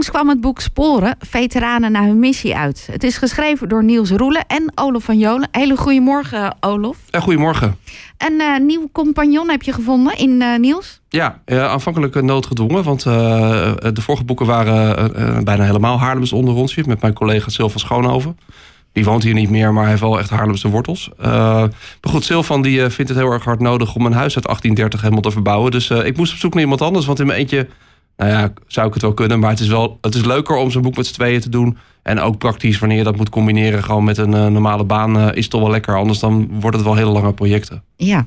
Onlangs kwam het boek Sporen, veteranen naar hun missie uit. Het is geschreven door Niels Roelen en Olof van Jolen. Hele goedemorgen, Olof. Ja, goedemorgen. Een uh, nieuw compagnon heb je gevonden in uh, Niels? Ja, uh, aanvankelijk noodgedwongen, want de vorige boeken waren bijna helemaal Haarlems onder ons. Met mijn collega Sylvan Schoonhoven. Die woont hier niet meer, maar hij heeft wel echt Haarlemse wortels. maar goed, Sylvan die vindt het heel erg hard nodig om een huis uit 1830 helemaal te verbouwen. Dus ik moest op zoek naar iemand anders, want in mijn eentje nou ja, zou ik het wel kunnen. Maar het is, wel, het is leuker om zo'n boek met z'n tweeën te doen. En ook praktisch, wanneer je dat moet combineren gewoon met een uh, normale baan, uh, is het toch wel lekker. Anders dan wordt het wel hele lange projecten. Ja,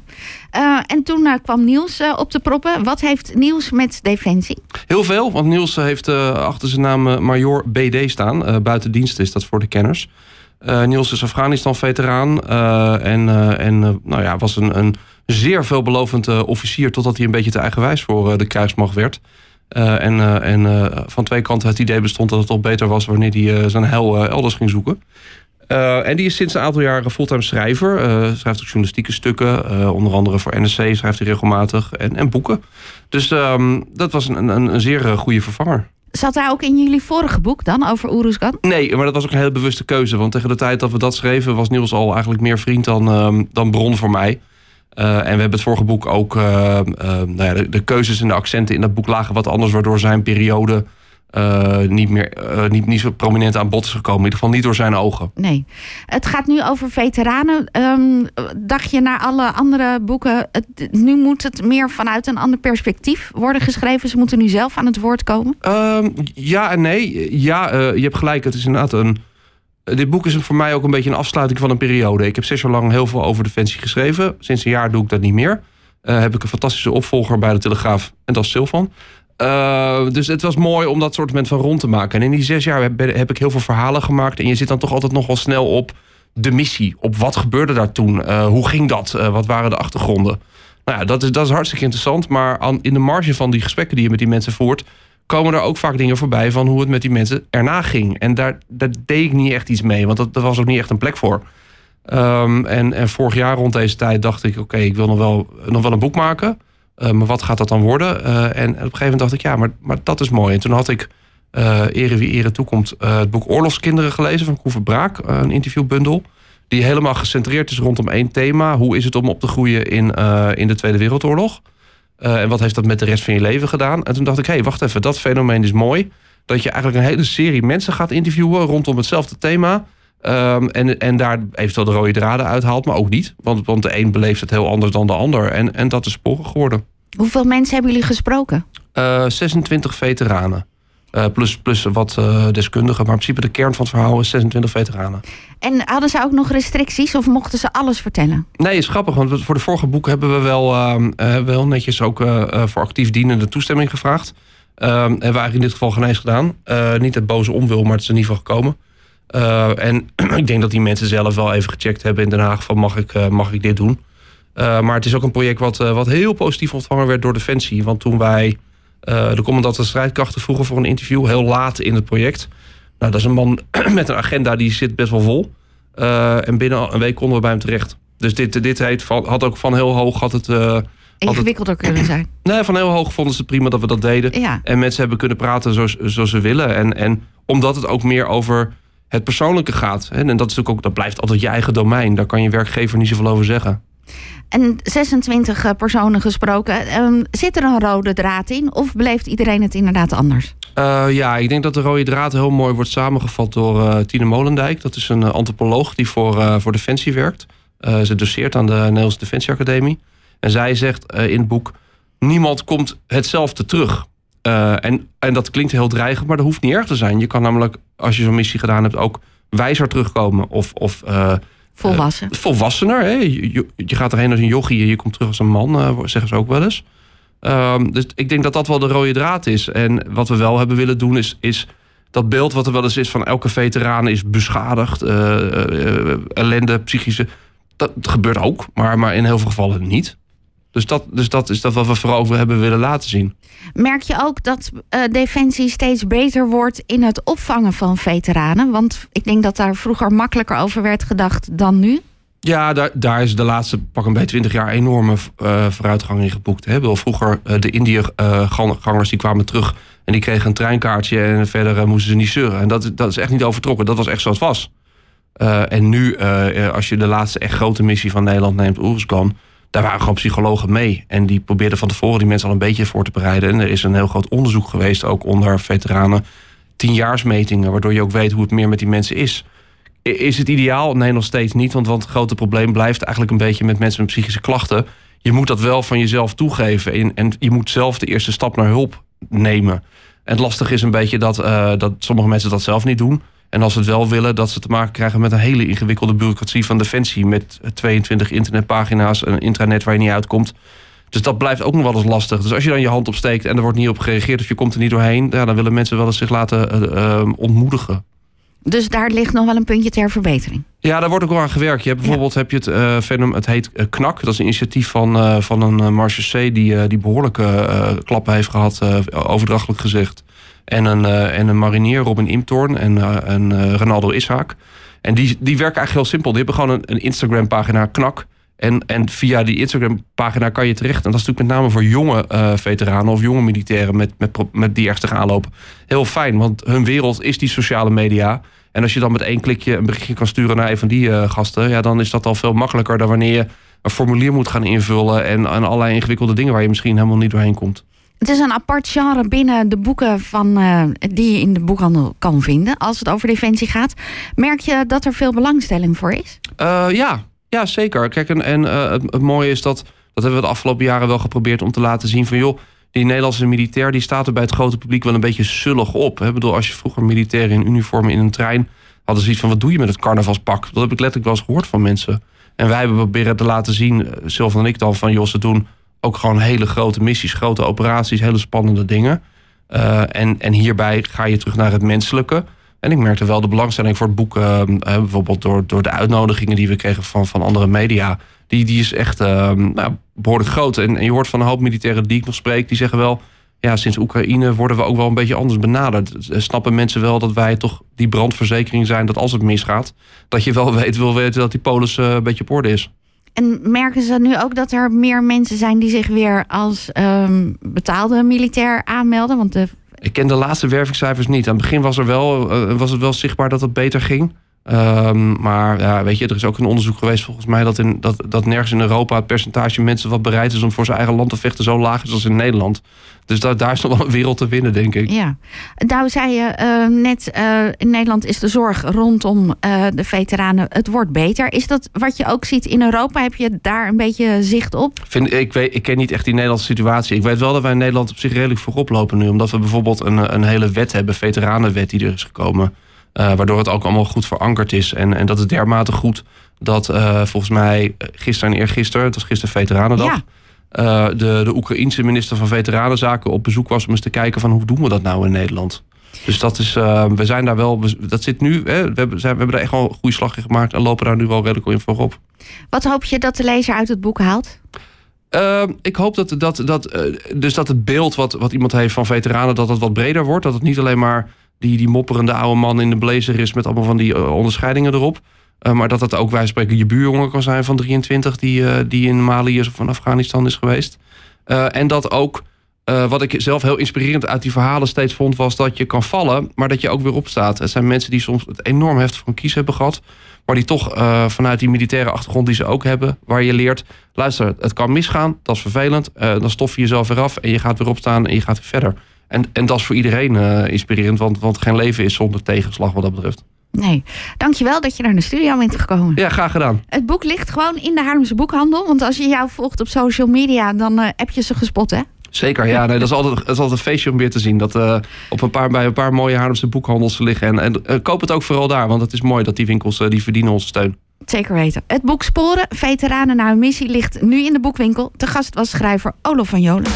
uh, en toen kwam Niels op de proppen. Wat heeft Niels met Defensie? Heel veel, want Niels heeft achter zijn naam Major BD staan. buiten dienst is dat voor de kenners. Niels is Afghanistan-veteraan en, en nou ja, was een, een zeer veelbelovend officier... totdat hij een beetje te eigenwijs voor de kruismacht werd... Uh, en uh, en uh, van twee kanten het idee bestond dat het toch beter was wanneer hij zijn hel elders ging zoeken. en die is sinds een aantal jaren fulltime schrijver. schrijft ook journalistieke stukken. onder andere voor NSC schrijft hij regelmatig. En, en boeken. Dus um, dat was een, een, een zeer goede vervanger. Zat hij ook in jullie vorige boek dan, over Oeruzgan? Nee, maar dat was ook een hele bewuste keuze. Want tegen de tijd dat we dat schreven... was Niels al eigenlijk meer vriend dan, um, dan bron voor mij. Uh, en we hebben het vorige boek ook, uh, uh, nou ja, de, de, keuzes en de accenten in dat boek lagen wat anders, waardoor zijn periode niet meer niet, niet zo prominent aan bod is gekomen. In ieder geval niet door zijn ogen. Nee. Het gaat nu over veteranen. Um, dacht je naar alle andere boeken, het, nu moet het meer vanuit een ander perspectief worden geschreven. Ze moeten nu zelf aan het woord komen. Um, ja en nee. Ja, je hebt gelijk. Het is inderdaad een eh, dit boek is voor mij ook een beetje een afsluiting van een periode. Ik heb zes jaar lang heel veel over Defensie geschreven. Sinds een jaar doe ik dat niet meer. Uh, heb ik een fantastische opvolger bij de Telegraaf. En dat is Silvan. Uh, dus het was mooi om dat soort van rond te maken. En in die zes jaar heb, ik heel veel verhalen gemaakt. En je zit dan toch altijd nog wel snel op de missie. Op wat gebeurde daar toen? Hoe ging dat? wat waren de achtergronden? Nou ja, dat is, dat is hartstikke interessant. Maar in de marge van die gesprekken die je met die mensen voert komen er ook vaak dingen voorbij van hoe het met die mensen erna ging. En daar, deed ik niet echt iets mee, want dat, was ook niet echt een plek voor. Um, en, en vorig jaar rond deze tijd dacht ik, oké, ik wil nog wel, nog wel een boek maken. Uh, maar wat gaat dat dan worden? Uh, en op een gegeven moment dacht ik, ja, maar, maar dat is mooi. En toen had ik uh, Ere wie Ere toekomt, het boek Oorlogskinderen gelezen van Koever Braak, een interviewbundel. Die helemaal gecentreerd is rondom één thema. Hoe is het om op te groeien in, in de Tweede Wereldoorlog? Uh, en wat heeft dat met de rest van je leven gedaan? En toen dacht ik, hé, hey, wacht even, dat fenomeen is mooi. Dat je eigenlijk een hele serie mensen gaat interviewen rondom hetzelfde thema. Um, en, en daar eventueel de rode draden uithaalt, maar ook niet. Want, want de een beleeft het heel anders dan de ander. En, en dat is sporen geworden. Hoeveel mensen hebben jullie gesproken? Uh, 26 veteranen. Uh, plus, plus wat uh, deskundigen. Maar in principe de kern van het verhaal is 26 veteranen. En hadden ze ook nog restricties of mochten ze alles vertellen? Nee, is grappig. Want voor de vorige boek hebben we wel, uh, wel netjes ook voor actief dienende toestemming gevraagd. hebben we eigenlijk in dit geval geen eens gedaan. niet het boze onwil, maar het is in ieder geval gekomen. en ik denk dat die mensen zelf wel even gecheckt hebben in Den Haag van mag ik, mag ik dit doen. maar het is ook een project wat, wat heel positief ontvangen werd door Defensie. Want toen wij de commandant van strijdkrachten vroegen voor een interview, heel laat in het project. Nou, dat is een man met een agenda die zit best wel vol. Uh, en binnen een week konden we bij hem terecht. Dus dit, dit heet, had ook van heel hoog had het. Uh, Ingewikkelder kunnen zijn. Nee, van heel hoog vonden ze prima dat we dat deden. Ja. En mensen hebben kunnen praten zoals, zoals ze willen. En, en omdat het ook meer over het persoonlijke gaat. Hè, en dat, is natuurlijk ook, dat blijft altijd je eigen domein. Daar kan je werkgever niet zoveel over zeggen en 26 eh, personen gesproken. Um, zit er een rode draad in of beleeft iedereen het inderdaad anders? Uh, ja, ik denk dat de rode draad heel mooi wordt samengevat door uh, Tine Molendijk. Dat is een antropoloog die voor, voor Defensie werkt. ze doseert aan de Nederlandse Defensie Academie. En zij zegt in het boek: niemand komt hetzelfde terug. en, en dat klinkt heel dreigend, maar dat hoeft niet erg te zijn. Je kan namelijk, als je zo'n missie gedaan hebt, ook wijzer terugkomen. Of, of Volwassen. Uh, volwassener. Hè? Je, gaat erheen als een jochie en je komt terug als een man, uh, zeggen ze ook wel eens. Um, dus ik denk dat dat wel de rode draad is. En wat we wel hebben willen doen is, is dat beeld wat er wel eens is van elke veteraan is beschadigd, uh, ellende, psychische. Dat gebeurt ook, maar, maar in heel veel gevallen niet. Dus dat, dus dat is dat wat we vooral over hebben willen laten zien. Merk je ook dat uh, Defensie steeds beter wordt in het opvangen van veteranen? Want ik denk dat daar vroeger makkelijker over werd gedacht dan nu. Ja, daar, daar is de laatste pak een bij 20 jaar enorme uh, vooruitgang in geboekt. Hè. Vroeger uh, de Indiëgangers die kwamen terug En die kregen een treinkaartje en verder moesten ze niet zeuren. En dat, dat is echt niet overtrokken. Dat was echt zoals het was. en nu, als je de laatste echt grote missie van Nederland neemt, Oeruzgan daar waren gewoon psychologen mee. En die probeerden van tevoren die mensen al een beetje voor te bereiden. En er is een heel groot onderzoek geweest, ook onder veteranen. Tienjaarsmetingen, waardoor je ook weet hoe het meer met die mensen is. Is het ideaal? Nee, nog steeds niet. Want, want het grote probleem blijft eigenlijk een beetje met mensen met psychische klachten. Je moet dat wel van jezelf toegeven. En, en je moet zelf de eerste stap naar hulp nemen. En het lastige is een beetje dat, uh, dat sommige mensen dat zelf niet doen. En als ze het wel willen, dat ze te maken krijgen met een hele ingewikkelde bureaucratie van Defensie. Met 22 internetpagina's, een intranet waar je niet uitkomt. Dus dat blijft ook nog wel eens lastig. Dus als je dan je hand opsteekt en er wordt niet op gereageerd of je komt er niet doorheen, ja, dan willen mensen wel eens zich laten uh, ontmoedigen. Dus daar ligt nog wel een puntje ter verbetering. Ja, daar wordt ook wel aan gewerkt. Je hebt bijvoorbeeld heb je het uh, fenomeen, het heet KNAK. Dat is een initiatief van, uh, van een Marche C die, die behoorlijke klappen heeft gehad, overdrachtelijk gezegd. En een, uh, en een marinier, Robin Imtorn en, uh, en uh, Ronaldo Ishaak. En die, die werken eigenlijk heel simpel. Die hebben gewoon een, een Instagram-pagina, knak. En, en via die Instagram-pagina kan je terecht. En dat is natuurlijk met name voor jonge veteranen of jonge militairen met, met, met die ernstige aanloop heel fijn. Want hun wereld is die sociale media. En als je dan met één klikje een berichtje kan sturen naar een van die gasten, ja, dan is dat al veel makkelijker dan wanneer je een formulier moet gaan invullen en, en allerlei ingewikkelde dingen waar je misschien helemaal niet doorheen komt. Het is een apart genre binnen de boeken van, uh, die je in de boekhandel kan vinden. Als het over defensie gaat. Merk je dat er veel belangstelling voor is? Uh, ja. ja, zeker. Kijk, en, en uh, het, mooie is dat, dat hebben we de afgelopen jaren wel geprobeerd om te laten zien van joh. Die Nederlandse militair die staat er bij het grote publiek wel een beetje zullig op. Ik bedoel, als je vroeger militairen in uniformen in een trein hadden zoiets van wat doe je met het carnavalspak? Dat heb ik letterlijk wel eens gehoord van mensen. En wij hebben proberen te laten zien, Sylvan en ik dan, van joh, ze doen ook gewoon hele grote missies, grote operaties, hele spannende dingen. Uh, en, en hierbij ga je terug naar het menselijke. En ik merkte wel de belangstelling voor het boek, uh, bijvoorbeeld door, door de uitnodigingen die we kregen van, van andere media. Die, die is echt nou, behoorlijk groot. En, en, je hoort van een hoop militairen die ik nog spreek, die zeggen wel. Ja, sinds Oekraïne worden we ook wel een beetje anders benaderd. Snappen mensen wel dat wij toch die brandverzekering zijn dat als het misgaat, dat je wel weet, wil weten dat die polis een beetje op orde is. En merken ze nu ook dat er meer mensen zijn die zich weer als um, betaalde militair aanmelden? Want de... Ik ken de laatste wervingscijfers niet. Aan het begin was, er wel, uh, was het wel zichtbaar dat het beter ging. Um, maar ja, weet je, er is ook een onderzoek geweest volgens mij dat, in, dat, dat nergens in Europa het percentage mensen wat bereid is om voor zijn eigen land te vechten zo laag is als in Nederland. Dus daar, daar is nog wel een wereld te winnen, denk ik. Ja, nou zei je uh, net, uh, in Nederland is de zorg rondom uh, de veteranen, het wordt beter. Is dat wat je ook ziet in Europa? Heb je daar een beetje zicht op? Vind, ik, weet, ik ken niet echt die Nederlandse situatie. Ik weet wel dat wij in Nederland op zich redelijk voorop lopen nu. Omdat we bijvoorbeeld een, een hele wet hebben, veteranenwet die er is gekomen. Waardoor het ook allemaal goed verankerd is. En, en dat is dermate goed dat volgens mij gisteren en eergisteren, het was gisteren Veteranendag... Ja uh, de, de Oekraïense minister van Veteranenzaken op bezoek was om eens te kijken van hoe doen we dat nou in Nederland. Dus dat is, we zijn daar wel, dat zit nu, hè, we, hebben, zijn, we hebben daar echt wel een goede slag in gemaakt en lopen daar nu wel redelijk in voorop. Wat hoop je dat de lezer uit het boek haalt? Uh, ik hoop dat, dat, dat, uh, dus dat het beeld wat, wat iemand heeft van veteranen, dat het wat breder wordt. Dat het niet alleen maar die, die mopperende oude man in de blazer is met allemaal van die onderscheidingen erop. Uh, maar dat dat ook, wij spreken, je buurjongen kan zijn van 23 die, uh, die in Mali is of van Afghanistan is geweest. En dat ook, wat ik zelf heel inspirerend uit die verhalen steeds vond, was dat je kan vallen, maar dat je ook weer opstaat. Het zijn mensen die soms het enorm heftig van kies hebben gehad. Maar die toch vanuit die militaire achtergrond die ze ook hebben, waar je leert, luister, het kan misgaan, dat is vervelend. dan stof je jezelf weer af en je gaat weer opstaan en je gaat weer verder. En, en dat is voor iedereen inspirerend, want, want geen leven is zonder tegenslag wat dat betreft. Nee. Dankjewel dat je naar de studio bent gekomen. Ja, graag gedaan. Het boek ligt gewoon in de Haarlemse boekhandel. Want als je jou volgt op social media, dan uh, heb je ze gespot, hè? Zeker, ja. Nee, dat, is altijd, dat is altijd een feestje om weer te zien. Dat uh, op een paar, bij een paar mooie Haarlemse boekhandels liggen. En, en uh, koop het ook vooral daar. Want het is mooi dat die winkels, die verdienen onze steun. Zeker weten. Het boek Sporen, Veteranen naar een missie, ligt nu in de boekwinkel. Te gast was schrijver Olof van Jolen.